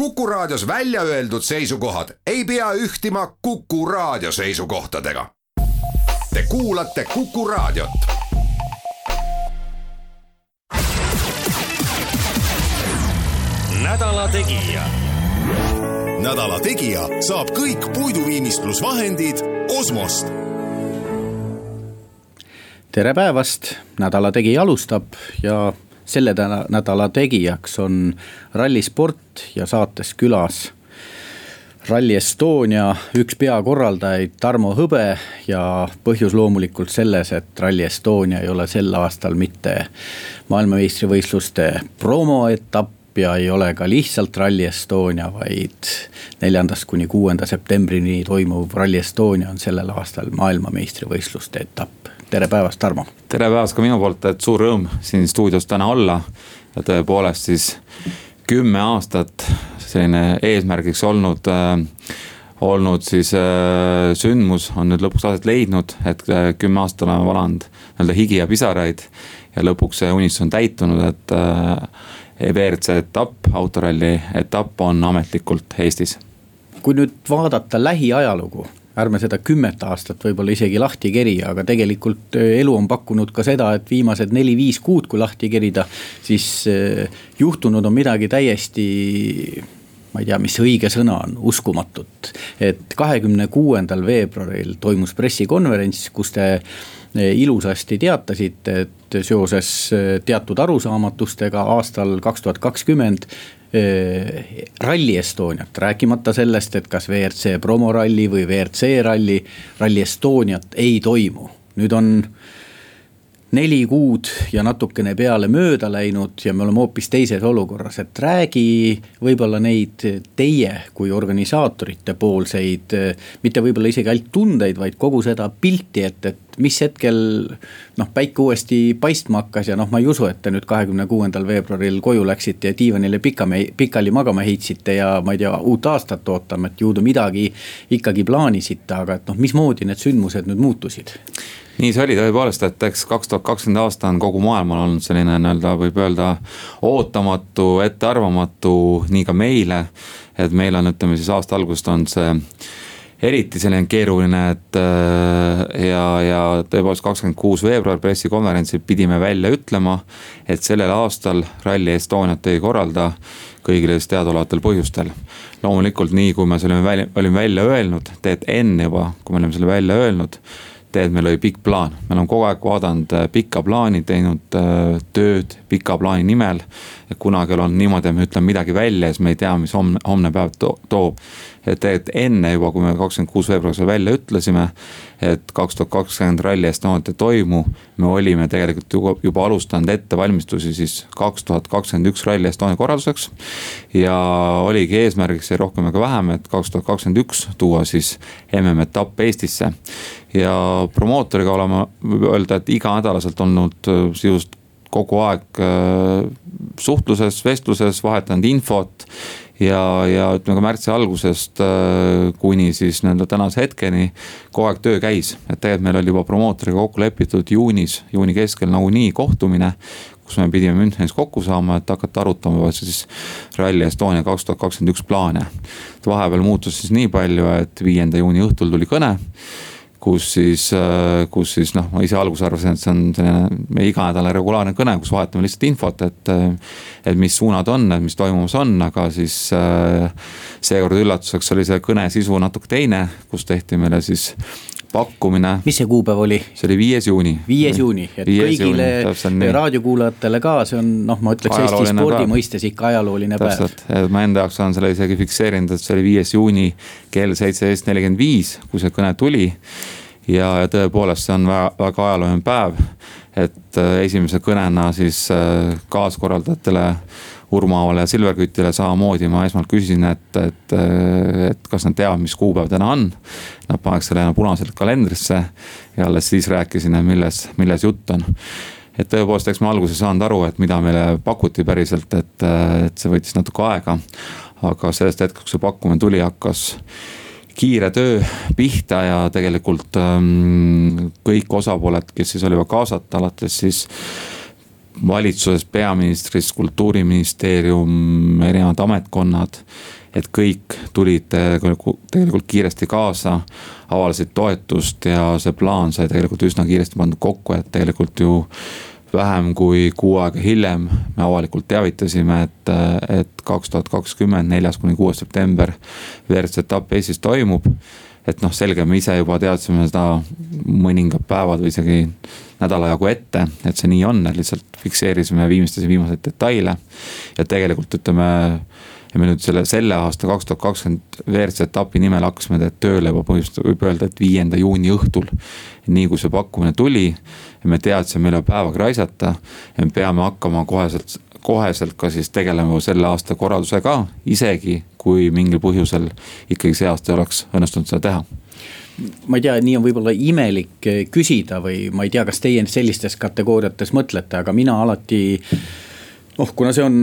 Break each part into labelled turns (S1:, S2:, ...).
S1: Kuku Raadios välja öeldud seisukohad ei pea ühtima Kuku Raadio seisukohtadega. Te kuulate Kuku Raadiot.
S2: nädala Tegija.
S3: nädala Tegija saab kõik puiduviimistlusvahendid Osmost.
S4: tere päevast, Nädala Tegija alustab ja selle nädala tegijaks on rallisport ja saates külas Rally Estonia üks peakorraldajaid Tarmo Hõbe ja põhjus loomulikult selles, et Rally Estonia ei ole sel aastal mitte maailmameistrivõistluste promoetapp ja ei ole ka lihtsalt Rally Estonia, vaid neljandast kuni kuuenda septembrini toimuv Rally Estonia on sellel aastal maailmameistrivõistluste etapp. Tere päevast, Tarmo.
S5: tere päevast ka minu poolt, et suur rõõm siin stuudios täna olla ja tõepoolest siis kümme aastat selline eesmärgiks olnud äh, olnud siis äh, sündmus on nüüd lõpuks aset leidnud, et äh, kümme aastat oleme valanud nii-öelda higi ja pisaraid. ja lõpuks see unistus on täitunud, et äh, WRC etapp, autoralli etapp on ametlikult Eestis.
S4: kui nüüd vaadata lähiajalugu, ärme seda kümmet aastat võib-olla isegi lahti keri, aga tegelikult äh, elu on pakkunud ka seda, et viimased neli-viis kuud, kui lahti kerida, siis äh, juhtunud on midagi täiesti ma ei tea, mis õige sõna on, uskumatut. et kahekümne kuuendal veebruaril toimus pressikonverents, kus te Eh, ilusasti teatasite, et seoses teatud arusaamatustega aastal kaks tuhat kakskümmend Rally Estoniat, rääkimata sellest, et kas WRC promoralli või WRC ralli, Rally Estoniat ei toimu. nüüd on neli kuud ja natukene peale mööda läinud ja me oleme hoopis teises olukorras, et räägi võib-olla neid teie kui organisaatorite poolseid. mitte võib-olla isegi ainult tundeid, vaid kogu seda pilti, et, et mis hetkel noh, päike uuesti paistma hakkas ja noh, ma ei usu, et te nüüd kahekümne kuuendal veebruaril koju läksite ja diivanile pikame, pikali magama heitsite ja ma ei tea, uut aastat ootama, et te midagi ikkagi plaanisite, aga et noh, mismoodi need sündmused nüüd muutusid?
S5: nii see oli tõepoolest, et eks kaks tuhat kakskümmend aasta on kogu maailmal olnud selline nii-öelda võib öelda ootamatu, ettearvamatu, nii ka meile. et meil on, ütleme siis aasta algusest on see eriti selline keeruline, et äh, ja, ja tõepoolest kakskümmend kuus veebruar pressikonverentsil pidime välja ütlema, et sellel aastal Rally Estoniat ei korralda kõigile siis teadaolevatel põhjustel. loomulikult nii, kui me selle välja, olime välja öelnud, tead enne juba, kui me olime selle välja öelnud tead, meil oli pikk plaan, me oleme kogu aeg vaadanud äh, pikka plaani, teinud äh, tööd pika plaani nimel. Kunagi on niimoodi, et me ütleme midagi välja ja siis me ei tea, mis homne, homne päev to toob. et tegelikult enne juba, kui me kakskümmend kuus veebruar selle välja ütlesime, et kaks tuhat kakskümmend Rally Estoniat ei toimu. me olime tegelikult juba, juba alustanud ettevalmistusi siis kaks tuhat kakskümmend üks Rally Estonia korralduseks. ja oligi eesmärgiks ei rohkem ega vähem, et kaks tuhat kakskümmend üks tuua siis MM-etapp Eestisse ja promootoriga oleme, võib öelda, et iganädalaselt olnud äh, sisuliselt kogu aeg äh, suhtluses, vestluses, vahetanud infot. ja, ja ütleme ka märtsi algusest äh, kuni siis nii-öelda tänase hetkeni kogu aeg töö käis. et tegelikult meil oli juba promootoriga kokku lepitud juunis, juuni keskel nagunii kohtumine kus me pidime Münchenis kokku saama, et hakata arutama siis Rally Estonia kaks tuhat kakskümmend üks plaane. vahepeal muutus siis nii palju, et viienda juuni õhtul tuli kõne kus siis, äh, kus siis noh, ma ise alguses arvasin, et see on selline meie iganädalane regulaarne kõne, kus vahetame lihtsalt infot, et. et mis suunad on, et mis toimumas on, aga siis äh, seekord üllatuseks oli see kõne sisu natuke teine, kus tehti meile siis pakkumine.
S4: mis see kuupäev oli?
S5: see oli viies juuni.
S4: viies juuni, et viies kõigile raadiokuulajatele ka, see on noh, ma ütleks Eesti spordi päev. mõistes ikka ajalooline
S5: täpselt. päev. ma enda jaoks olen selle isegi fikseerinud, et see oli viies juuni kell seitseteist nelikümmend viis, kui see kõne tuli. ja, ja tõepoolest, see on väga, väga ajalooline päev. et äh, esimese kõnena siis äh, kaaskorraldajatele Urmavale ja Silverkütile samamoodi ma esmalt küsisin, et, et, et kas nad teavad, mis kuupäev täna on. Nad paneks selle punaselt kalendrisse ja alles siis rääkisin, milles, milles jutt on et tõepoolest, eks ma alguses ei saanud aru, et mida meile pakuti päriselt, et, et see võttis natuke aega. aga sellest hetkest, kui see pakkumine tuli, hakkas kiire töö pihta ja tegelikult ähm, kõik osapooled, kes siis oli kaasata, alates siis valitsusest, peaministrist, kultuuriministeerium, erinevad ametkonnad et kõik tulid tegelikult kiiresti kaasa, avaldasid toetust ja see plaan sai tegelikult üsna kiiresti pandud kokku, et tegelikult ju vähem kui kuu aega hiljem me avalikult teavitasime, et, et kaks tuhat kakskümmend, neljas kuni kuues september WRC etapp Eestis toimub. Et noh, selge, me ise juba teadsime seda mõningad päevad või isegi nädala jagu ette, et see nii on, et lihtsalt fikseerisime, viimistlasime viimaseid detaile. ja tegelikult ütleme ja me nüüd selle, selle aasta kaks tuhat kakskümmend WRC etapi nimel hakkasime tööle juba põhimõtteliselt võib öelda, et viienda juuni õhtul. nii kui see pakkumine tuli me teadsime, meil on päevaga raisata ja me peame hakkama koheselt koheselt ka siis tegelema selle aasta korraldusega, isegi kui mingil põhjusel ikkagi see aasta oleks õnnestunud seda teha.
S4: Ma ei tea, nii on võib-olla imelik küsida või ma ei tea, kas teie sellistes kategooriates mõtlete, aga mina alati noh, kuna see on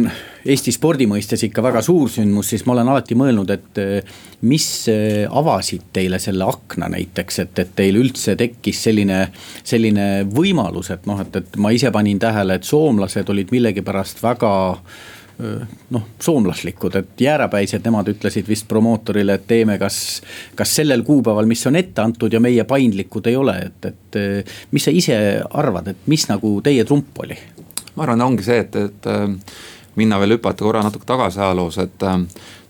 S4: Eesti spordi mõistes ikka väga suur sündmus, siis ma olen alati mõelnud, et eh, mis eh, avasid teile selle akna näiteks, et, et teil üldse tekkis selline, selline võimalus, et noh, et, et ma ise panin tähele, et soomlased olid millegipärast väga eh, noh, soomlaslikud, et jäärapäised, nemad ütlesid vist promootorile, et teeme kas, kas sellel kuupäeval, mis on ette antud ja meie paindlikud ei ole, et, et mis sa ise arvad, et mis nagu teie trump oli?
S5: ma arvan, ongi see, et, et minna veel hüpata korra natuke tagasi ajaloos, et.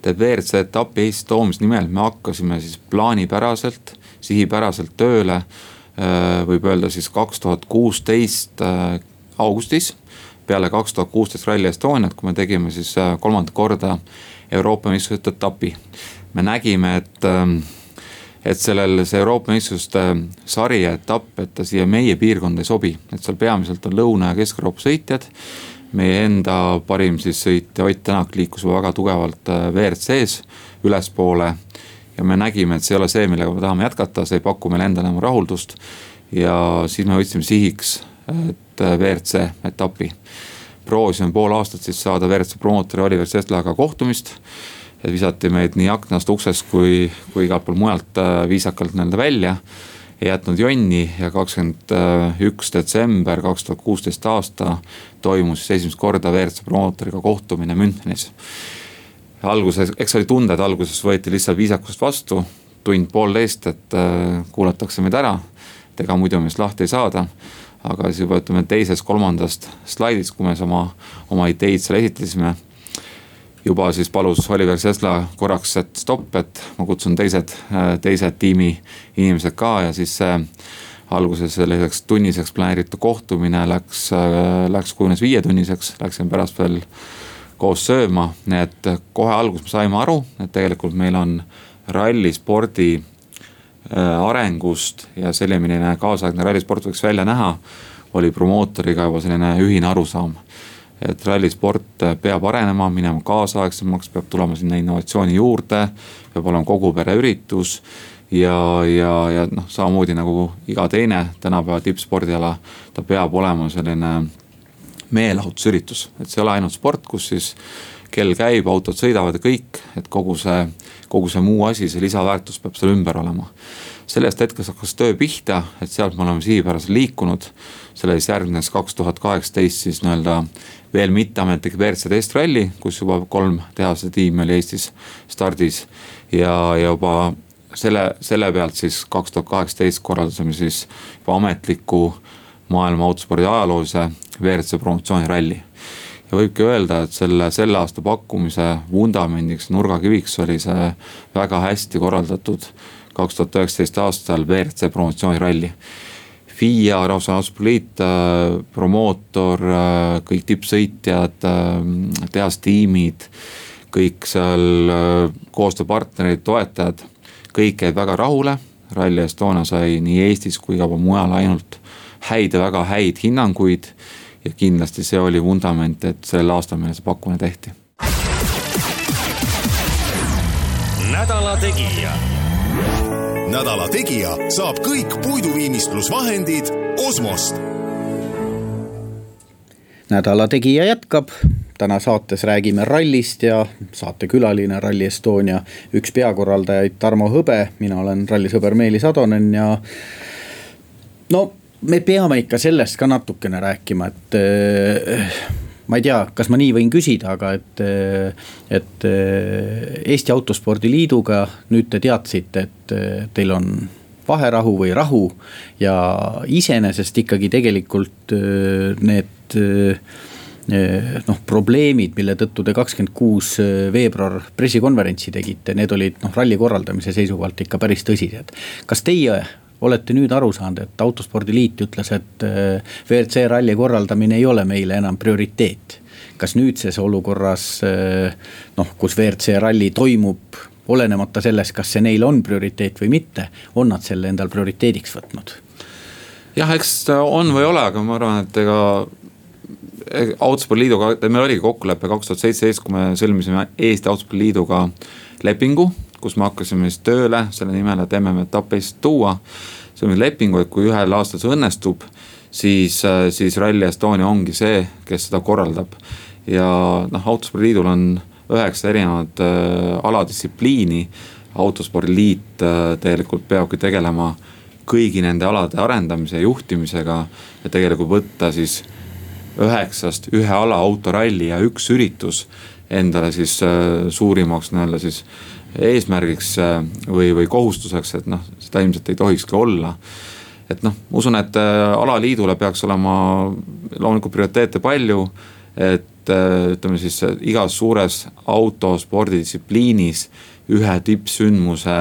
S5: Et WRC etapi Eestis toomise nimel me hakkasime siis plaanipäraselt, sihipäraselt tööle. Võib öelda siis kaks tuhat kuusteist augustis, peale kaks tuhat kuusteist Rally Estoniat, kui me tegime siis kolmandat korda Euroopa meistrivõistluste etapi. me nägime, et et sellel, see Euroopa meistrivõistluste sari ja etapp, et ta siia meie piirkonda ei sobi, et seal peamiselt on Lõuna- ja Kesk-Euroopa sõitjad. meie enda parim siis sõitja Ott Tänak liikus väga tugevalt äh, WRC-s ülespoole. ja me nägime, et see ei ole see, millega me tahame jätkata, see ei paku meile endale enam rahuldust. ja siis me võtsime sihiks, et äh, WRC etapi proovisime pool aastat siis saada WRC promootori Oliver Seslaga kohtumist et visati meid nii aknast, uksest kui, kui igalt poolt mujalt äh, viisakalt nii-öelda välja. ei jätnud jonni ja kakskümmend üks detsember kaks tuhat kuusteist aasta toimus siis esimest korda WRC promootoriga kohtumine Münchenis. alguses, eks oli tunda, et alguses võeti lihtsalt viisakust vastu, tund-poolteist, et äh, kuulatakse meid ära. et ega muidu meist lahti ei saada aga siis juba ütleme teisest-kolmandast slaidist, kui me oma, oma ideid seal esitlesime juba siis palus Oliver Sesla korraks, et stopp, et ma kutsun teised, teised tiimi inimesed ka ja siis see alguses selliseks tunniseks planeeritud kohtumine läks, läks, kujunes viietunniseks, läksime pärast veel koos sööma, nii et kohe alguses me saime aru, et tegelikult meil on rallispordi arengust ja selline, kaasaegne rallisport võiks välja näha, oli promootoriga juba selline ühine arusaam et rallisport peab arenema, minema kaasaegsemaks, peab tulema sinna innovatsiooni juurde, peab olema kogu pere üritus. ja, ja, ja noh, samamoodi nagu iga teine tänapäeva tippspordiala, ta peab olema selline meelelahutusüritus, et see ei ole ainult sport, kus siis kell käib, autod sõidavad ja kõik, et kogu see, kogu see muu asi, see lisaväärtus peab seal ümber olema. sellest hetkest hakkas töö pihta, et sealt me oleme sihipäraselt liikunud. selle siis järgnes kaks tuhat kaheksateist siis nii-öelda veel mitteametlik WRC testralli, kus juba kolm tehase tiimi oli Eestis stardis. ja, ja juba selle, selle pealt siis kaks tuhat kaheksateist korraldasime siis juba ametliku maailma autospordi ajaloolise WRC promotsiooniralli. Ja võibki öelda, et selle, selle aasta pakkumise vundamendiks, nurgakiviks oli see väga hästi korraldatud kaks tuhat üheksateist aastal WRC promotsiooniralli FIA, Rahvusvaheline Liit, äh, promootor, kõik tippsõitjad, tehastiimid, kõik seal koostööpartnerid, toetajad, kõik jäid väga rahule. Rally Estonia sai nii Eestis kui ka mujal ainult häid ja väga häid hinnanguid. Ja kindlasti see oli vundament, et sellel aastal meile see pakkumine tehti.
S3: nädala Tegija nädala Tegija saab kõik puiduviimistlusvahendid Osmost.
S4: nädala Tegija jätkab, täna saates räägime rallist ja saatekülaline Rally Estonia üks peakorraldajaid Tarmo Hõbe, mina olen rallisõber Meelis Atonen ja no me peame ikka sellest ka natukene rääkima, et äh, ma ei tea, kas ma nii võin küsida, aga et, äh, et Eesti Autospordi Liiduga nüüd te teadsite, et teil on vaherahu või rahu. ja iseenesest ikkagi tegelikult need noh, probleemid, mille tõttu te kakskümmend kuus veebruar pressikonverentsi tegite, need olid noh, ralli korraldamise seisukohalt ikka päris tõsised. kas teie olete nüüd aru saanud, et autospordiliit ütles, et WRC ralli korraldamine ei ole meile enam prioriteet? kas nüüdses olukorras noh, kus WRC ralli toimub, olenemata sellest, kas see neile on prioriteet või mitte, on nad selle endal prioriteediks võtnud?
S5: jah, eks ta on või ei ole, aga ma arvan, et ega autospordiliiduga, meil oligi kokkulepe kaks tuhat seitseteist, kui me sõlmisime Eesti Autospordiliiduga lepingu, kus me hakkasime siis tööle selle nimel, et MM-etapp Eestisse tuua. sõlmime lepingu, et kui ühel aastal see õnnestub, siis, siis Rally Estonia ongi see, kes seda korraldab. ja noh, autospordiliidul on üheksa erinevat äh, aladistsipliini. autospordiliit äh, tegelikult peabki tegelema kõigi nende alade arendamise ja juhtimisega ja tegelikult võtta siis üheksast ühe ala autoralli ja üks üritus endale siis äh, suurimaks nii-öelda siis eesmärgiks äh, või, või kohustuseks, et noh, seda ilmselt ei tohikski olla. et noh, ma usun, et äh, alaliidule peaks olema loomulikult prioriteete palju, et ütleme siis igas suures autospordidistsipliinis ühe tippsündmuse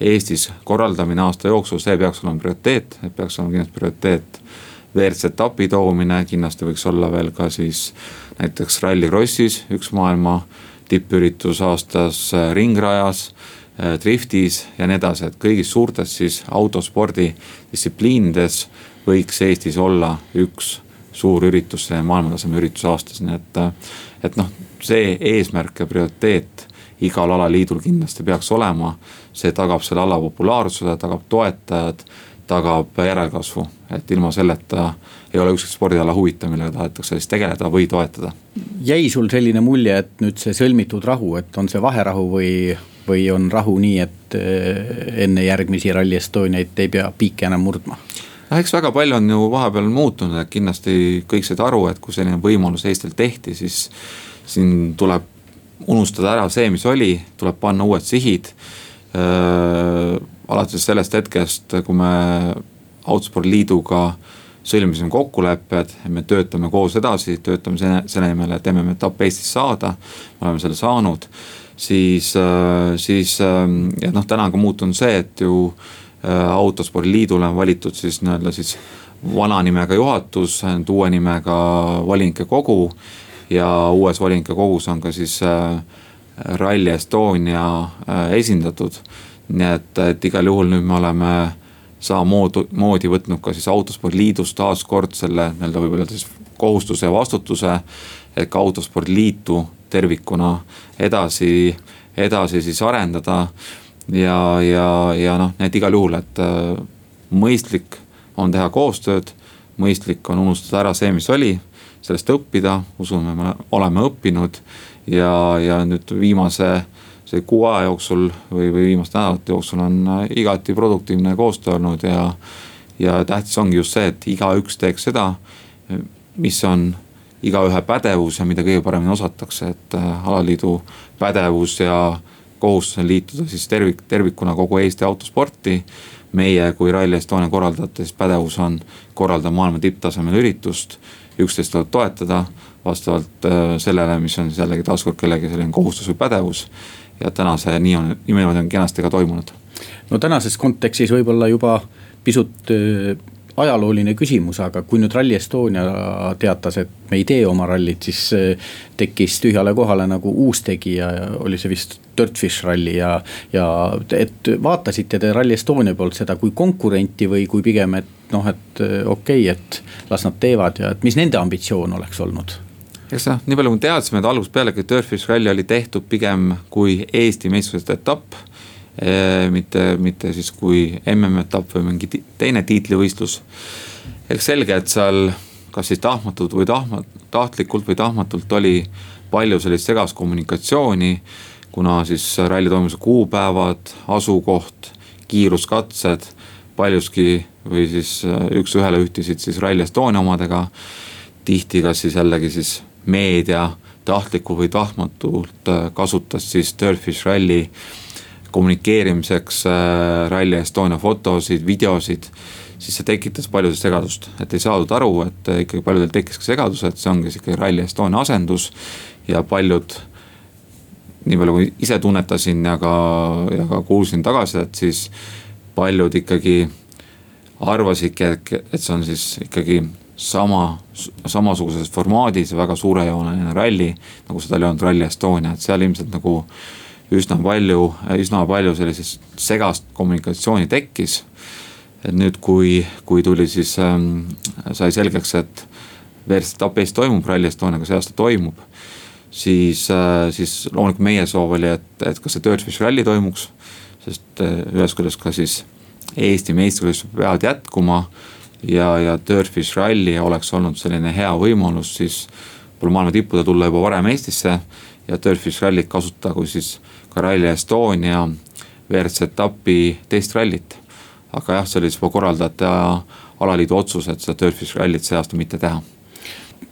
S5: Eestis korraldamine aasta jooksul, see peaks olema prioriteet, et peaks olema kindlasti prioriteet WRC etapi toomine, kindlasti võiks olla veel ka siis näiteks Rallycrossis üks maailma tippüritus aastas äh, ringrajas äh, driftis ja nii edasi, et kõigis suurtes siis autospordi distsipliinides võiks Eestis olla üks suur üritus, see maailmataseme üritus aastas, nii et. Äh, et noh, see eesmärk ja prioriteet igal alaliidul kindlasti peaks olema. see tagab selle ala populaarsuse, tagab toetajad, tagab järelkasvu, et ilma selleta ei ole ükski spordiala huvitav, millega tahetakse siis tegeleda või toetada.
S4: jäi sul selline mulje, et nüüd see sõlmitud rahu, et on see vaherahu või, või on rahu nii, et eh, enne järgmisi Rally Estoniaid ei pea piike enam murdma?
S5: noh, eks väga palju on ju vahepeal muutunud, et kindlasti kõik said aru, et kui selline võimalus Eestil tehti, siis siin tuleb unustada ära see, mis oli, tuleb panna uued sihid alates sellest hetkest, kui me Autospordiliiduga sõlmisime kokkulepped, me töötame koos edasi, töötame selle, selle nimel, et MM-etapp Eestis saada. me oleme selle saanud, siis, siis ja noh, täna on ka muutunud see, et ju autospordiliidule on valitud siis nii-öelda siis vana nimega juhatus, nüüd uue nimega volinike kogu. ja uues volinike kogus on ka siis Rally Estonia esindatud nii et, et igal juhul nüüd me oleme samamoodi, moodi võtnud ka siis autospordiliidus taaskord selle nii-öelda võib-olla siis kohustuse ja vastutuse. et ka autospordiliitu tervikuna edasi, edasi siis arendada. ja, ja, ja noh, et igal juhul, et äh, mõistlik on teha koostööd, mõistlik on unustada ära see, mis oli, sellest õppida, usume, me oleme õppinud ja, ja nüüd viimase see kuu aja jooksul või, või viimaste nädalate jooksul on äh, igati produktiivne koostöö olnud ja. ja tähtis ongi just see, et igaüks teeks seda, mis on igaühe pädevus ja mida kõige paremini osatakse, et äh, alaliidu pädevus ja kohustus on liituda siis tervik, tervikuna kogu Eesti autosporti. meie kui Rally Estonia korraldajate siis pädevus on korraldada maailma tipptasemel üritust, üksteist tuleb toetada vastavalt äh, sellele, mis on siis jällegi taaskord kellegi selline kohustus või pädevus ja täna see nii on, niimoodi on kenasti ka toimunud.
S4: no tänases kontekstis võib-olla juba pisut äh, ajalooline küsimus, aga kui nüüd Rally Estonia teatas, et me ei tee oma rallit, siis äh, tekkis tühjale kohale nagu uus tegija ja oli see vist Dirtfish ralli ja. ja et vaatasite te Rally Estonia poolt seda kui konkurenti või kui pigem, et noh, et äh, okei okay,, et las nad teevad ja et mis nende ambitsioon oleks olnud
S5: eks noh, nii palju kui me teadsime, et algusest pealegi Turfish Rally oli tehtud pigem kui Eesti meistrivõistluste etapp e,. mitte, mitte siis kui MM-etapp või mingi teine tiitlivõistlus. eks selge, et seal kas siis tahtmatult või tahma, tahtlikult või tahtmatult oli palju sellist segast kommunikatsiooni. kuna siis ralli toimumise kuupäevad, asukoht, kiiruskatsed paljuski või siis üks-ühele ühtisid siis Rally Estonia omadega. tihti kas siis jällegi siis meedia tahtlikult või tahtmatult kasutas siis Dirtfish Rally kommunikeerimiseks Rally Estonia fotosid, videosid siis see tekitas paljudes segadust, et ei saadud aru, et ikkagi paljudel tekkis ka segadus, et see ongi sihuke Rally Estonia asendus. ja paljud, nii palju kui ise tunnetasin ja ka, ja ka kuulsin tagasisidet, siis paljud ikkagi arvasidki, et, et see on siis ikkagi sama, samasuguses formaadis väga suurejooneline ralli. nagu seda oli olnud Rally Estonia, et seal ilmselt nagu üsna palju, üsna palju sellisest segast kommunikatsiooni tekkis et nüüd, kui, kui tuli siis ähm,, sai selgeks, et Eestis toimub, Rally Estoniaga see aasta toimub. siis äh,, siis loomulikult meie soov oli, et, et ka see Dirtfish Rally toimuks. sest äh, ühest küljest ka siis Eesti meistrivõistlused peavad jätkuma. Ja, ja Dirtfish Rally oleks olnud selline hea võimalus siis võib-olla maailma tippude tulla juba varem Eestisse. ja Dirtfish Rallyt kasutada kui siis ka Rally Estonia WRC etapi testrallit aga jah, see oli siis juba korraldajate alaliidu otsus, et seda Dirtfish Rallyt see aasta mitte teha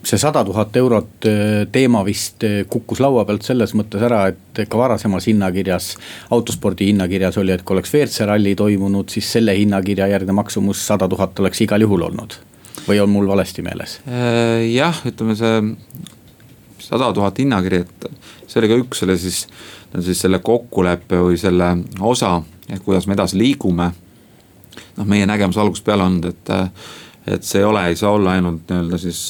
S4: see sada tuhat eurot äh, teema vist äh, kukkus laua pealt selles mõttes ära, et ka varasemas hinnakirjas. autospordi hinnakirjas oli, et kui oleks WRC ralli toimunud, siis selle hinnakirja järgne maksumus sada tuhat oleks igal juhul olnud. või on mul valesti meeles?
S5: Äh, jah, ütleme see sada tuhat hinnakiri, et see oli ka üks selle siis, siis selle kokkuleppe või selle osa, et kuidas me edasi liigume noh, meie nägemus algusest peale olnud, et, et see ei ole, ei saa olla ainult nii-öelda siis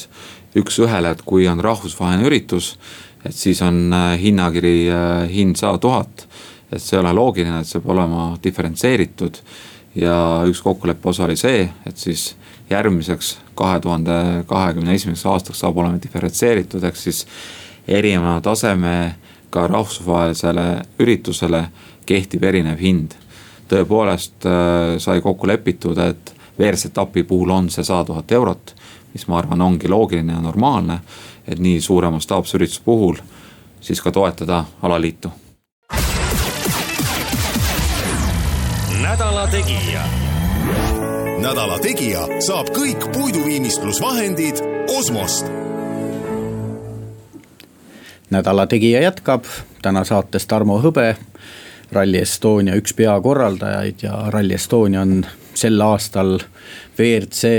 S5: üks-ühele, et kui on rahvusvaheline üritus. et siis on äh, hinnakiri äh, hind sada tuhat, et see ei ole loogiline, et see peab olema diferentseeritud. ja üks kokkuleppe osa oli see, et siis järgmiseks kahe tuhande kahekümne esimeseks aastaks saab olema diferentseeritud, ehk siis erineva tasemega rahvusvahelisele üritusele kehtib erinev hind tõepoolest äh, sai kokku lepitud, et WRC-etapi puhul on see sada tuhat eurot. Mis ma arvan, ongi loogiline ja normaalne, et nii suure mastaapse ürituse puhul siis ka toetada alaliitu.
S3: nädala Tegija. nädala Tegija saab kõik puiduviimistlusvahendid Osmost
S4: nädala Tegija jätkab, täna saates Tarmo Hõbe Rally Estonia üks peakorraldajaid ja Rally Estonia on sel aastal WRC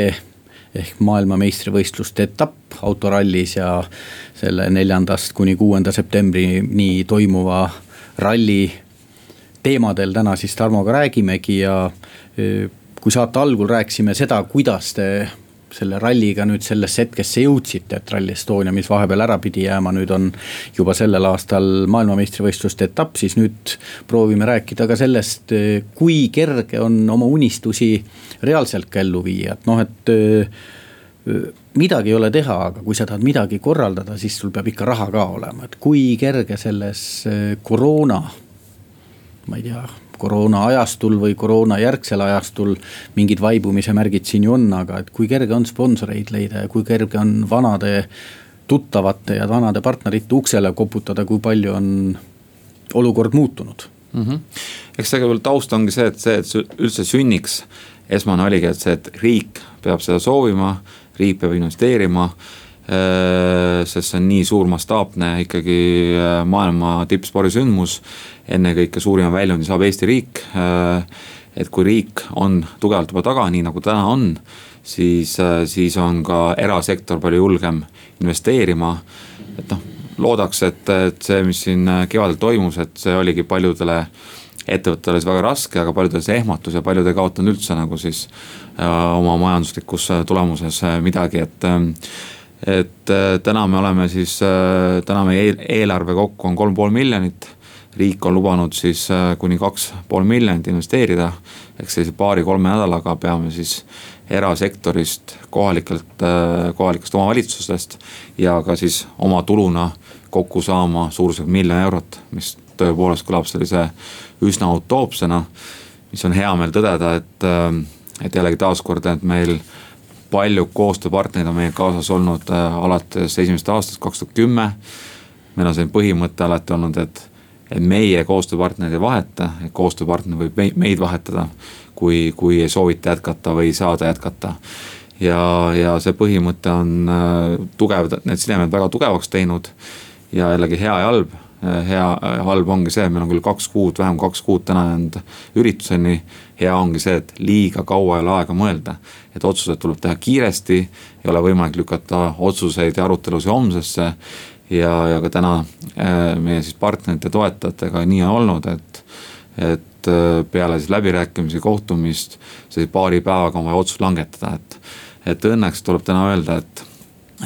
S4: ehk maailmameistrivõistluste etapp autorallis ja selle neljandast kuni kuuenda septembrini toimuva ralli teemadel täna siis Tarmoga räägimegi ja kui saate algul rääkisime seda, kuidas te selle ralliga nüüd sellesse hetkesse jõudsite, et Rally Estonia, mis vahepeal ära pidi jääma, nüüd on juba sellel aastal maailmameistrivõistluste etapp, siis nüüd proovime rääkida ka sellest, kui kerge on oma unistusi reaalselt ka ellu viia, et noh, et midagi ei ole teha, aga kui sa tahad midagi korraldada, siis sul peab ikka raha ka olema, et kui kerge selles koroona, ma ei tea koroona ajastul või koroona järgsel ajastul mingid vaibumise märgid siin ju on, aga et kui kerge on sponsoreid leida ja kui kerge on vanade tuttavate ja vanade partnerite uksele koputada, kui palju on olukord muutunud
S5: mm? -hmm. eks tegelikult taust ongi see, et see, et üldse sünniks, esmane oligi, et see, et riik peab seda soovima, riik peab investeerima sest see on nii suur mastaapne ikkagi äh, maailma tippspordisündmus. ennekõike suurima väljundi saab Eesti riik. Äh, et kui riik on tugevalt juba taga, nii nagu täna on, siis, siis on ka erasektor palju julgem investeerima. et noh, loodaks, et, et see, mis siin kevadel toimus, et see oligi paljudele ettevõttele siis väga raske, aga paljudel see ehmatus ja paljud ei kaotanud üldse nagu siis äh, oma majanduslikus tulemuses midagi, et äh, et äh, täna me oleme siis, äh, täna meie eelarve kokku on kolm pool miljonit. riik on lubanud siis äh, kuni kaks pool miljonit investeerida. eks sellise paari-kolme nädalaga peame siis erasektorist, kohalikelt, kohalikest omavalitsustest ja ka siis oma tuluna kokku saama suurusjärgus miljon eurot, mis tõepoolest kõlab sellise üsna utoopsena. mis on hea meel tõdeda, et, et jällegi taaskord, et meil palju koostööpartnereid on meie kaasas olnud äh, alates esimesest aastast, kaks tuhat kümme. meil on selline põhimõte alati olnud, et et meie koostööpartnerid ei vaheta, et koostööpartner võib meid vahetada. kui, kui ei soovita jätkata või ei saada jätkata. ja, ja see põhimõte on äh, tugev, need sidemed väga tugevaks teinud. ja jällegi hea ja halb hea, halb ongi see, meil on küll kaks kuud, vähem kaks kuud täna jäänud ürituseni. hea ongi see, et liiga kaua ei ole aega mõelda, et otsused tuleb teha kiiresti, ei ole võimalik lükata otsuseid ja arutelusid homsesse ja, ja ka täna äh, meie siis partnerite, toetajatega nii on olnud, et, et äh, peale siis läbirääkimisi, kohtumist, siis paari päevaga on vaja otsus langetada, et. et õnneks tuleb täna öelda, et,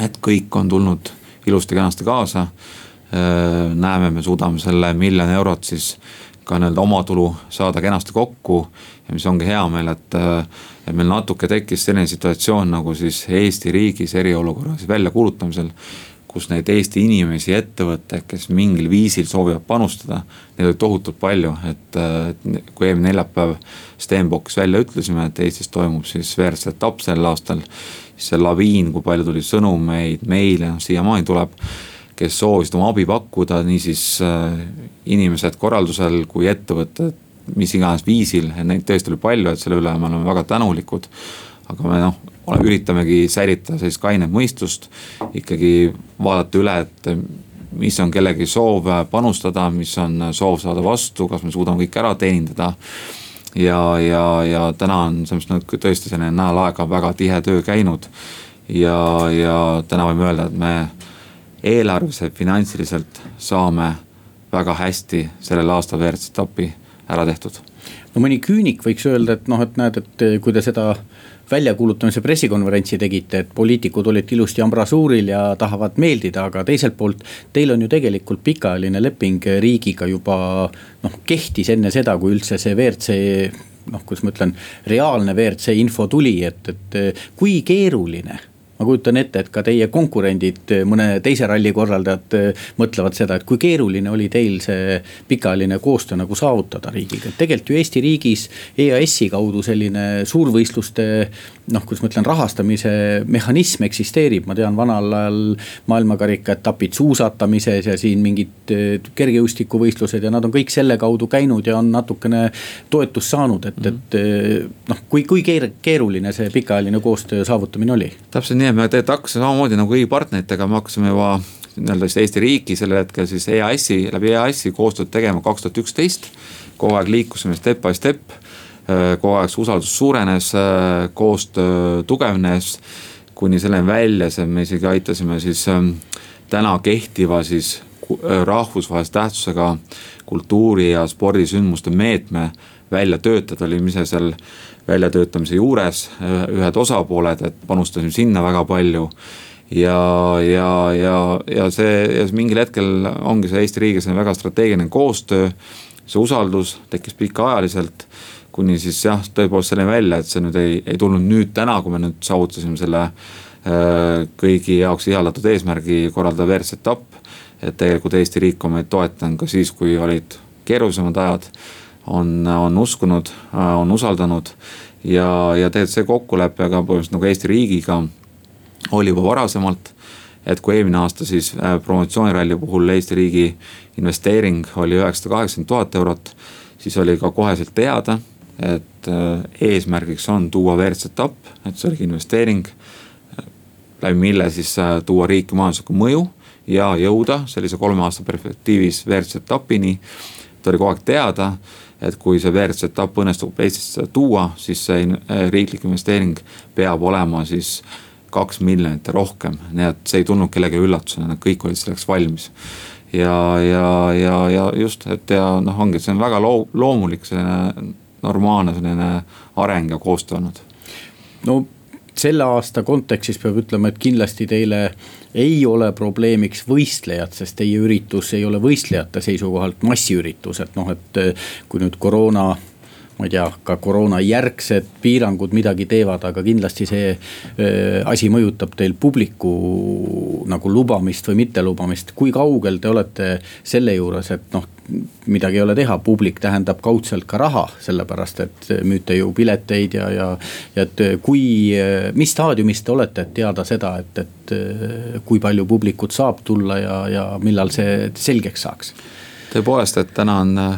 S5: et kõik on tulnud ilusti-kenasti kaasa. Näeme, me suudame selle miljon eurot siis ka nii-öelda omatulu saada kenasti kokku. ja mis ongi hea meel, et, et meil natuke tekkis selline situatsioon nagu siis Eesti riigis eriolukorra siis väljakuulutamisel kus neid Eesti inimesi, ettevõtteid, kes mingil viisil soovivad panustada. Neid oli tohutult palju, et kui eelmine neljapäev Stenbockis välja ütlesime, et Eestis toimub siis WRC etapp sel aastal. siis see laviin, kui palju tuli sõnumeid, meile, noh siiamaani tuleb. Kes soovisid oma abi pakkuda, niisiis äh, inimesed korraldusel kui ettevõtted, mis iganes viisil, neid tõesti oli palju, et selle üle me oleme väga tänulikud aga me noh, üritamegi säilitada sellist kainet mõistust. ikkagi vaadata üle, et mis on kellegi soov panustada, mis on soov saada vastu, kas me suudame kõik ära teenindada. ja, ja, ja täna on selles mõttes tõesti selline nädal aega väga tihe töö käinud. ja, ja täna võime öelda, et me eelarveliselt, finantsiliselt saame väga hästi sellel aastal WRC etapi ära tehtud
S4: no mõni küünik võiks öelda, et noh, et näed, et kui te seda väljakuulutamise pressikonverentsi tegite, et poliitikud olid ilusti ambrasuuril ja tahavad meeldida, aga teiselt poolt. Teil on ju tegelikult pikaajaline leping riigiga juba noh, kehtis enne seda, kui üldse see WRC noh, kuidas ma ütlen, reaalne WRC info tuli, et, et kui keeruline ma kujutan ette, et ka teie konkurendid, mõne teise ralli korraldajad eh, mõtlevad seda, et kui keeruline oli teil see pikaajaline koostöö nagu saavutada riigiga, et tegelikult ju Eesti riigis EAS-i kaudu selline suurvõistluste noh, kuidas ma ütlen, rahastamise mehhanism eksisteerib, ma tean, vanal ajal maailmakarika etapid suusatamises ja siin mingid eh, kergejõustikuvõistlused ja nad on kõik selle kaudu käinud ja on natukene toetust saanud, et, et eh, noh, kui, kui keeruline see pikaajaline koostöö saavutamine oli?
S5: täpselt nii, et me tegelikult hakkasime samamoodi nagu kõigi partneritega, me hakkasime juba nii-öelda siis Eesti riiki sellel hetkel siis EAS-i, läbi EAS-i koostööd tegema kaks tuhat üksteist. kogu aeg liikusime step by step kogu aeg see usaldus suurenes, äh, koostöö tugevnes. kuni selleni välja, see me isegi aitasime siis ähm, täna kehtiva siis äh, rahvusvahelise tähtsusega kultuuri ja spordisündmuste meetme välja töötada, olime ise seal väljatöötamise juures, ühed osapooled, et panustasime sinna väga palju ja, ja, ja, ja see mingil hetkel ongi see Eesti riigis väga strateegiline koostöö. see usaldus tekkis pikaajaliselt kuni siis jah, tõepoolest selleni välja, et see nüüd ei, ei tulnud nüüd täna, kui me nüüd saavutasime selle äh, kõigi jaoks ihaldatud eesmärgi korraldada WRC etapp. et tegelikult Eesti riik on meid toetanud ka siis, kui olid keerulisemad ajad. on, on uskunud, äh, on usaldanud ja, ja tegelikult see kokkulepe ka põhimõtteliselt nagu Eesti riigiga oli juba varasemalt et kui eelmine aasta siis äh, promotsiooniralli puhul Eesti riigi investeering oli üheksasada kaheksakümmend tuhat eurot, siis oli ka koheselt teada, et äh, eesmärgiks on tuua WRC etapp, et see oligi investeering. läbi mille siis äh, tuua riiki majanduslikku mõju ja jõuda sellise kolme aasta perspektiivis WRC etapini. et oli kogu aeg teada, et kui see WRC etapp õnnestub Eestisse tuua, siis see äh, riiklik investeering peab olema siis kaks miljonit ja rohkem, nii et see ei tulnud kellelegi üllatusena, kõik olid selleks valmis ja, ja, ja, ja just, et ja noh, ongi, see on väga loo-, loomulik selline normaalne selline areng ja koostöö olnud?
S4: no selle aasta kontekstis peab ütlema, et kindlasti teile ei ole probleemiks võistlejad, sest teie üritus ei ole võistlejate seisukohalt massiüritus, et noh, et kui nüüd koroona ma ei tea, ka koroona järgsed piirangud midagi teevad, aga kindlasti see asi mõjutab teil publiku nagu lubamist või mittelubamist. kui kaugel te olete selle juures, et noh, midagi ei ole teha, publik tähendab kaudselt ka raha, sellepärast et müüte ju pileteid ja, ja. ja et kui, mis staadiumis te olete, et teada seda, et, et kui palju publikut saab tulla ja, ja millal see selgeks saaks?
S5: tõepoolest, et täna on äh,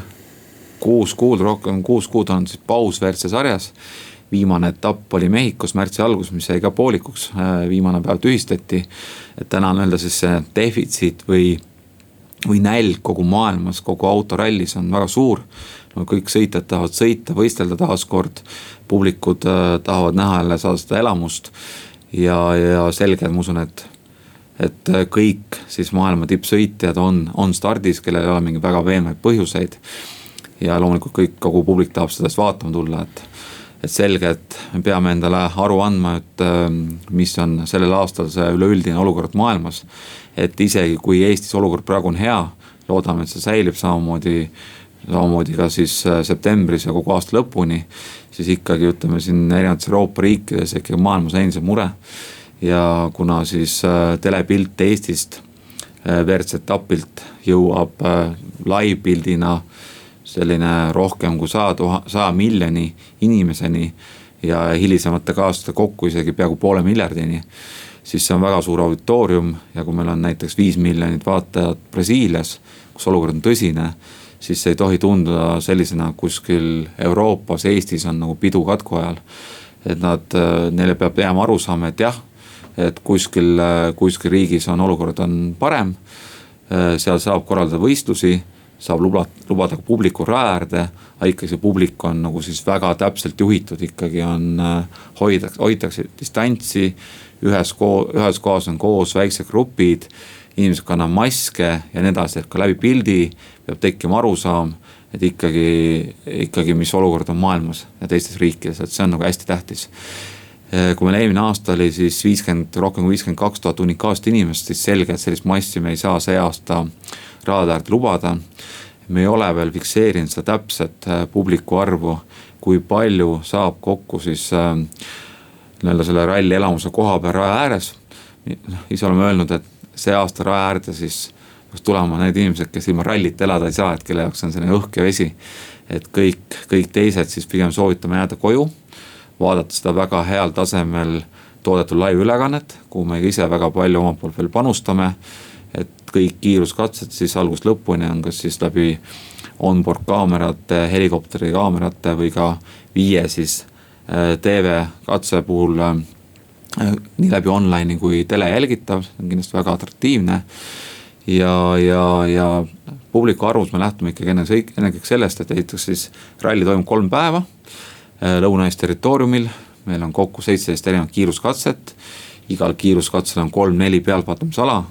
S5: kuus kuud, rohkem kuus kuud on siis paus WRC sarjas. viimane etapp oli Mehhikos märtsi alguses, mis jäi ka poolikuks, äh, viimane päev tühistati. et täna on öelda siis see defitsiit või, või nälg kogu maailmas, kogu autorallis on väga suur. no kõik sõitjad tahavad sõita, võistelda taaskord, publikud äh, tahavad näha jälle, saada seda elamust. ja, ja selge, ma usun, et et kõik siis maailma tippsõitjad on, on stardis, kellel ei ole mingeid väga veenvaid põhjuseid ja loomulikult kõik, kogu publik tahab sellest vaatama tulla, et et selge, et me peame endale aru andma, et ähm, mis on sellel aastal see üleüldine olukord maailmas. Et isegi kui Eestis olukord praegu on hea, loodame, et see säilib samamoodi, samamoodi ka siis äh, septembris ja kogu aasta lõpuni. siis ikkagi ütleme siin erinevates Euroopa riikides ikkagi maailmas endiselt mure. ja kuna siis äh, telepilt Eestist äh, WRC etapilt jõuab live-pildina selline rohkem kui saja tuha-, saja miljoni inimeseni ja hilisemate kaaslaste kokku isegi peaaegu poole miljardini. Siis see on väga suur auditoorium ja kui meil on näiteks viis miljonit vaatajat Brasiilias, kus olukord on tõsine. siis see ei tohi tunduda sellisena kuskil Euroopas, Eestis on nagu pidu katku ajal. et nad, neile peab jääma arusaama, et jah, et kuskil, kuskil riigis on olukord on parem. seal saab korraldada võistlusi saab lubada, lubada ka publiku raja äärde. aga ikkagi see publik on nagu siis väga täpselt juhitud, ikkagi on, hoitakse, hoitakse distantsi. Ühes koo-, ühes kohas on koos väiksed grupid, inimesed kannavad maske ja nii edasi, et ka läbi pildi peab tekkima arusaam et ikkagi, ikkagi, mis olukord on maailmas ja teistes riikides, et see on nagu hästi tähtis. Äh, kui meil eelmine aasta oli siis viiskümmend, rohkem kui viiskümmend kaks tuhat unikaalset inimest, siis selge, et sellist massi me ei saa see aasta radade äärde lubada. Me ei ole veel fikseerinud seda täpset äh, publiku arvu, kui palju saab kokku siis äh, nii-öelda selle ralli elamuse koha peal raja ääres. noh, ise oleme öelnud, et see aasta raja äärde siis peaks tulema need inimesed, kes ilma rallita elada ei saa, et kelle jaoks on selline õhk ja vesi. et kõik, kõik teised siis pigem soovitame jääda koju, vaadata seda väga heal tasemel toodetud laivülekannet, kuhu me ise väga palju omalt poolt veel panustame et kõik kiiruskatsed siis algusest lõpuni on kas siis läbi onboard kaamerate, helikopteri kaamerate või ka viie siis TV katse puhul äh, nii läbi online'i kui tele jälgitav, see on kindlasti väga atraktiivne. ja, ja, ja publiku arvus me lähtume ikkagi ennekõike, ennekõike sellest, et esiteks siis ralli toimub kolm päeva äh, Lõuna-Eesti territooriumil. meil on kokku seitseteist erinevat kiiruskatset, igal kiiruskatsel on kolm-neli pealtvaatamisala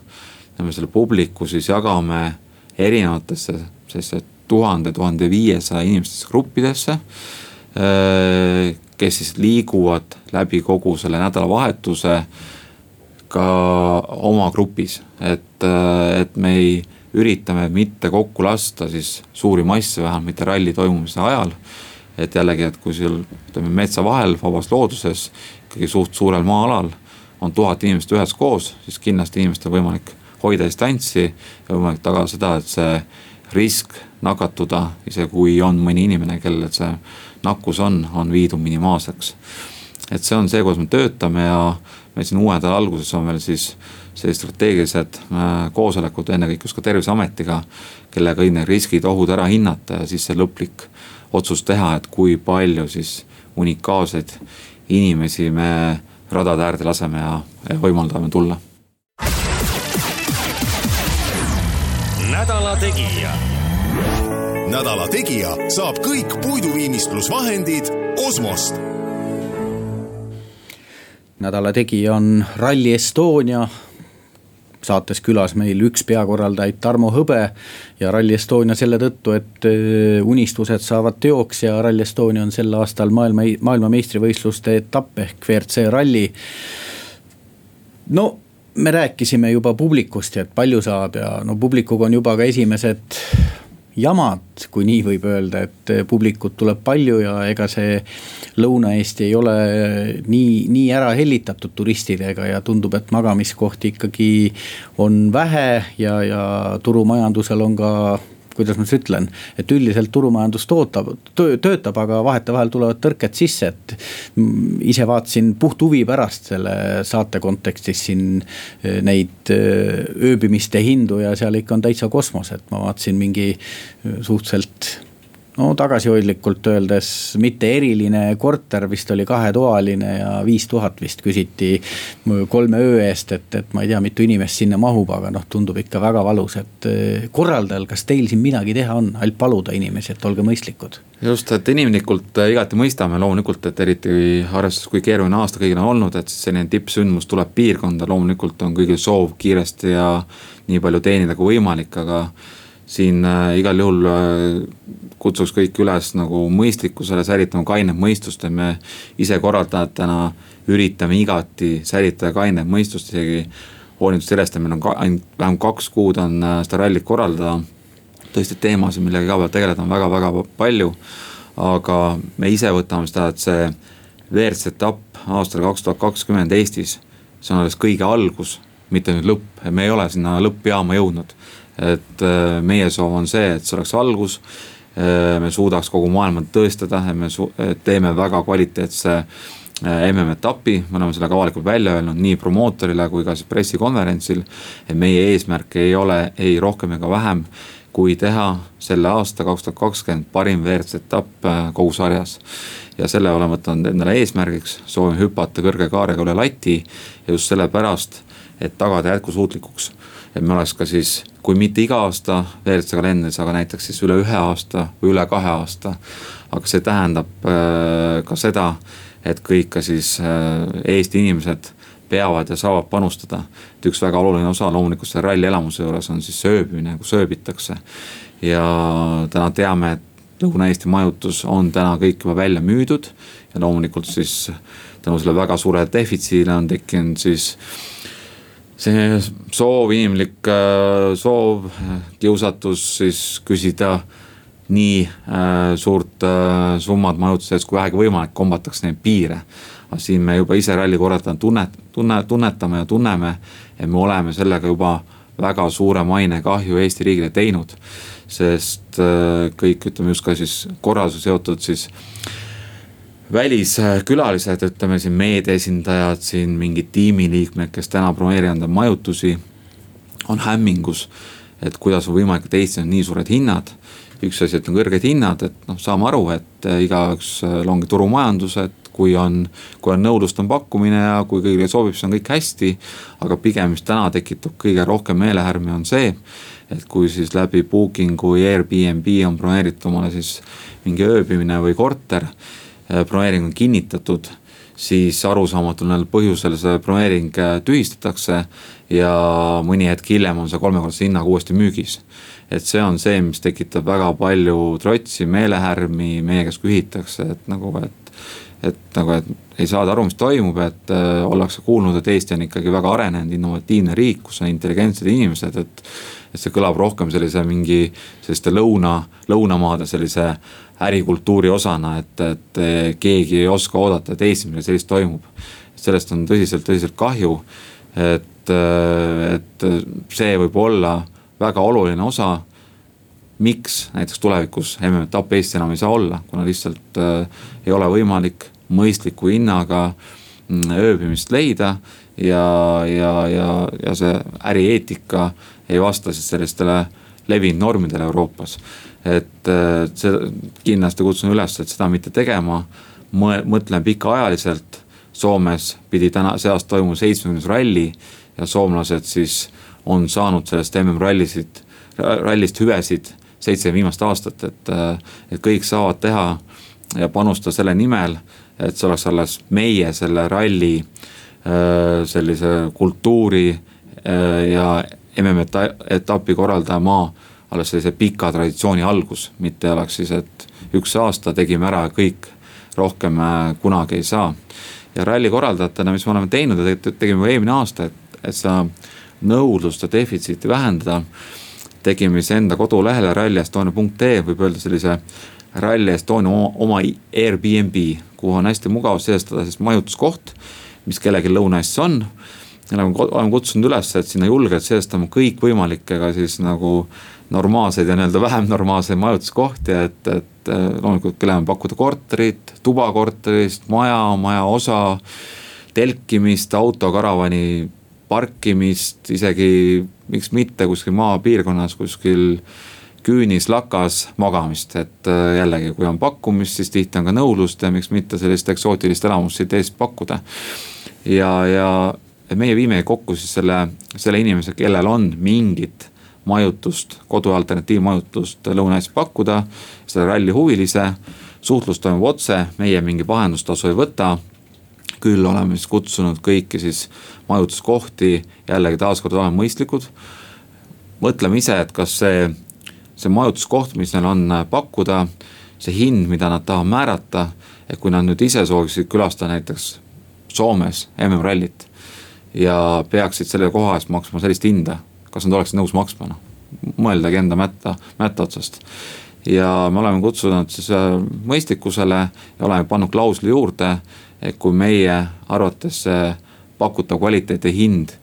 S5: ja me selle publiku siis jagame erinevatesse sellesse tuhande, tuhande viiesaja inimestesse gruppidesse. Kes siis liiguvad läbi kogu selle nädalavahetuse ka oma grupis, et, et me ei üritame mitte kokku lasta siis suuri masse, vähemalt mitte ralli toimumise ajal. et jällegi, et kui seal ütleme metsa vahel vabas looduses ikkagi suht suurel maa-alal on tuhat inimest üheskoos, siis kindlasti inimestel on võimalik hoida distantsi ja võimalik tagada seda, et see risk nakatuda, isegi kui on mõni inimene, kellel see nakkus on, on viidud minimaalseks. et see on see, kuidas me töötame ja meil siin uue nädala alguses on veel siis sellised strateegilised äh, koosolekud ennekõike just ka terviseametiga. kellega kõik need riskid, ohud ära hinnata ja siis see lõplik otsus teha, et kui palju siis unikaalseid inimesi me radade äärde laseme ja, ja võimaldame tulla
S3: nädala Tegija. nädala Tegija saab kõik puiduviimistlusvahendid Osmost.
S4: nädala Tegija on Rally Estonia saates külas meil üks peakorraldajaid Tarmo Hõbe. ja Rally Estonia selle tõttu, et äh, unistused saavad teoks ja Rally Estonia on sel aastal maailma, maailmameistrivõistluste etapp ehk WRC ralli. no me rääkisime juba publikust ja et palju saab ja no publikuga on juba ka esimesed jamad, kui nii võib öelda, et publikut tuleb palju ja ega see Lõuna-Eesti ei ole nii, nii ära hellitatud turistidega ja tundub, et magamiskohti ikkagi on vähe ja, ja turumajandusel on ka kuidas ma siis ütlen, et üldiselt turumajandus tootab, töötab, aga vahetevahel tulevad tõrked sisse, et. ise vaatasin puht huvi pärast selle saate kontekstis siin eh, neid eh, ööbimiste hindu ja seal ikka on täitsa kosmos, et ma vaatasin mingi eh, suhteliselt no tagasihoidlikult öeldes mitte eriline korter vist oli kahetoaline ja viis tuhat vist küsiti kolme öö eest, et, et ma ei tea, mitu inimest sinna mahub, aga noh, tundub ikka väga valus, et eh, korraldajal, kas teil siin midagi teha on, ainult paluda inimesi, et olge mõistlikud?
S5: just, et inimlikult eh, igati mõistame loomulikult, et eriti arvestades, kui keeruline aasta kõigil on olnud, et selline tippsündmus tuleb piirkonda, loomulikult on kõigil soov kiiresti ja nii palju teenida kui võimalik, aga siin äh, igal juhul äh, kutsuks kõiki üles nagu mõistlikkusele, säilitama kainet mõistust, et me ise korraldajatena üritame igati säilitada kainet mõistust, isegi hoolimata sellest, et meil on ka, ainult vähemalt kaks kuud on äh, seda rallit korraldada. tõesti teemasid, millega iga päev tegeleda on väga-väga palju, aga me ise võtame seda, et see WRC etapp aastal kaks tuhat kakskümmend Eestis, see on alles kõige algus, mitte nüüd lõpp, me ei ole sinna lõppjaama jõudnud et äh, meie soov on see, et see oleks algus. Äh, me suudaks kogu maailma tõestada, et me teeme väga kvaliteetse äh, MM-etapi, me oleme selle ka avalikult välja öelnud nii promootorile kui ka siis pressikonverentsil. et meie eesmärk ei ole ei rohkem ega vähem, kui teha selle aasta kaks tuhat kakskümmend parim WRC etapp kogu sarjas. ja selle oleme võtnud endale eesmärgiks, soovime hüpata kõrge kaarega üle lati ja just sellepärast, et tagada jätkusuutlikuks et me oleks ka siis, kui mitte iga aasta WRC kalendris, aga näiteks siis üle ühe aasta või üle kahe aasta. aga see tähendab äh, ka seda, et kõik ka siis äh, Eesti inimesed peavad ja saavad panustada. et üks väga oluline osa loomulikult selle ralli elamuse juures on siis sööbimine, kus ööbitakse. ja täna teame, et Lõuna-Eesti majutus on täna kõik juba välja müüdud ja loomulikult siis tänu selle väga suurele defitsiidile on tekkinud siis see soov, inimlik äh, soov, kiusatus siis küsida nii äh, suurt äh, summat majutuse eest kui vähegi võimalik, kombatakse neid piire. siin me juba ise ralli korraldajana tunnet, tunne, tunnetame ja tunneme, et me oleme sellega juba väga suure mainekahju Eesti riigile teinud. sest kõik, ütleme just ka siis korraldusega seotud siis väliskülalised, ütleme siin meediaesindajad, siin mingid tiimiliikmed, kes täna broneerivad endale majutusi, on hämmingus. et kuidas on võimalik, et Eestis on nii suured hinnad. üks asi, et on kõrged hinnad, et noh, saame aru, et igaüks ongi turumajandus, et kui on, kui on nõudlust, on pakkumine ja kui kõigile sobib, siis on kõik hästi. aga pigem, mis täna tekitab kõige rohkem meelehärmi, on see, et kui siis läbi booking'u või Airbnb on broneeritud omale siis mingi ööbimine või korter broneering on kinnitatud, siis arusaamatul põhjusel see broneering äh, tühistatakse. ja mõni hetk hiljem on see kolmekordse hinnaga uuesti müügis. Et see on see, mis tekitab väga palju trotsi, meelehärmi, meie käest küsitakse, et nagu, et. et nagu, et ei saada aru, mis toimub, et äh, ollakse kuulnud, et Eesti on ikkagi väga arenenud, innovatiivne riik, kus on intelligentsed inimesed, et et see kõlab rohkem sellise mingi selliste lõuna, lõunamaade sellise ärikultuuri osana, et, et keegi ei oska oodata, et Eestis midagi sellist toimub. sellest on tõsiselt, tõsiselt kahju, et, et see võib olla väga oluline osa. miks näiteks tulevikus MM-etapp Eestis enam ei saa olla, kuna lihtsalt äh, ei ole võimalik mõistliku hinnaga mm, ööbimist leida ja, ja, ja, ja see ärieetika ei vasta siis sellistele levinud normidele Euroopas et see kindlasti kutsun üles, et seda mitte tegema. mõtlen pikaajaliselt, Soomes pidi täna, see aasta toimuma seitsmekümnes ralli ja soomlased siis on saanud sellest MM-rallisid, rallist hüvesid seitse viimast aastat, et, et kõik saavad teha ja panustada selle nimel, et see oleks alles meie selle ralli sellise kultuuri ja MM-etapi korraldaja maa alles sellise pika traditsiooni algus, mitte oleks siis, et üks aasta tegime ära ja kõik, rohkem äh, kunagi ei saa. ja ralli korraldajatena, mis me oleme teinud ja tegime eelmine aasta, et, et seda nõudlust ja defitsiiti vähendada. tegime siis enda kodulehele rallyestonia.ee võib öelda sellise Rally Estonia oma, Airbnb, kuhu on hästi mugav seestada siis majutuskoht, mis kellelgi Lõuna-Eestis on oleme, oleme kutsunud üles, et sinna julgelt seestama kõikvõimalikega siis nagu normaalseid ja nii-öelda vähem normaalseid majutuskohti, et, et loomulikult kellele pakkuda korterit, tuba korterist, maja, majaosa, telkimist, auto, karavani parkimist, isegi miks mitte kuskil maapiirkonnas, kuskil küünis, lakas magamist, et äh, jällegi, kui on pakkumist, siis tihti on ka nõudlust ja miks mitte sellist eksootilist elamust siit Eestist pakkuda. ja, ja meie viime kokku siis selle, selle inimese, kellel on mingit majutust, kodu alternatiivmajutust Lõuna-Eestis pakkuda, selle ralli huvilise, suhtlus toimub otse, meie mingit vahendustasu ei võta küll oleme siis kutsunud kõiki siis majutuskohti, jällegi taaskord oleme mõistlikud. mõtleme ise, et kas see, see majutuskoht, mis neil on pakkuda, see hind, mida nad tahavad määrata, et kui nad nüüd ise sooviksid külastada näiteks Soomes MM-rallit ja peaksid selle koha eest maksma sellist hinda, kas nad oleksid nõus maksma, noh. mõeldagi enda mätta, mätta otsast. ja me oleme kutsunud siis äh, mõistlikkusele ja oleme pannud klausli juurde, et kui meie arvates see pakutav kvaliteet ja hind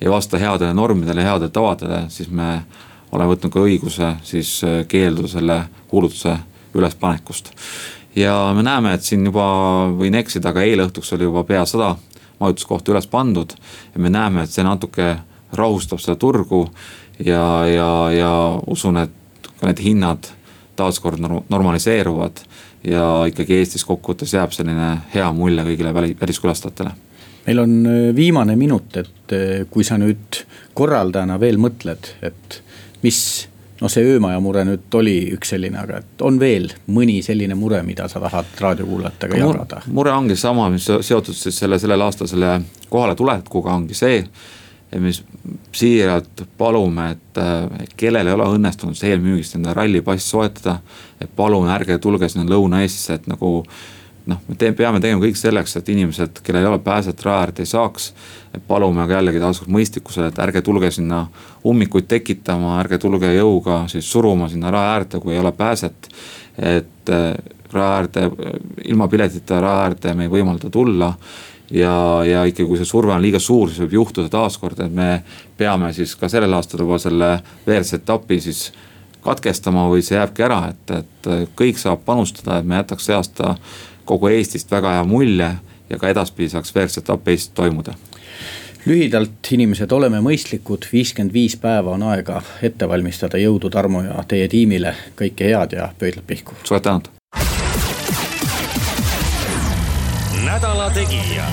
S5: ei vasta headele normidele, headele tavadele, siis me oleme võtnud ka õiguse siis äh, keelduda selle kuulutuse ülespanekust. ja me näeme, et siin juba, võin eksida, aga eile õhtuks oli juba pea sada majutuskohta üles pandud. ja me näeme, et see natuke rahustab seda turgu ja, ja, ja usun, et ka need hinnad taaskord normaliseeruvad ja ikkagi Eestis kokkuvõttes jääb selline hea mulje kõigile väli, väliskülastajatele
S4: meil on äh, viimane minut, et äh, kui sa nüüd korraldajana veel mõtled, et mis noh, see öömaja mure nüüd oli üks selline, aga et on veel mõni selline mure, mida sa tahad raadiokuulajatega jagada?
S5: mure ongi sama, mis seotud siis selle, sellel aastal selle kohale tulekuga ongi see. Et me siiralt palume, et kellel ei ole õnnestunud see eelmüügist enda rallipass soetada. et palun ärge tulge sinna Lõuna-Eestisse, et nagu noh, me te, peame tegema kõik selleks, et inimesed, kellel ei ole pääset raja äärde ei saaks. palume aga jällegi taaskord mõistlikkusele, et ärge tulge sinna ummikuid tekitama, ärge tulge jõuga siis suruma sinna raja äärde, kui ei ole pääset. et äh, raja äärde, ilma piletita raja äärde me ei võimalda tulla ja, ja ikkagi, kui see surve on liiga suur, siis võib juhtuda taaskord, et me peame siis ka sellel aastal juba selle WRC etapi siis katkestama või see jääbki ära, et, et kõik saab panustada, et me jätaks see aasta kogu Eestist väga hea mulje ja ka edaspidi saaks WRC-etapp Eestis toimuda
S4: lühidalt, inimesed, oleme mõistlikud, viiskümmend viis päeva on aega ette valmistada, jõudu Tarmo ja teie tiimile, kõike head ja pöidlad pihku.
S5: suured tänud.
S3: Nädala Tegija.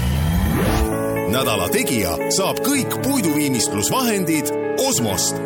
S3: nädala Tegija saab kõik puiduviimistlusvahendid Osmost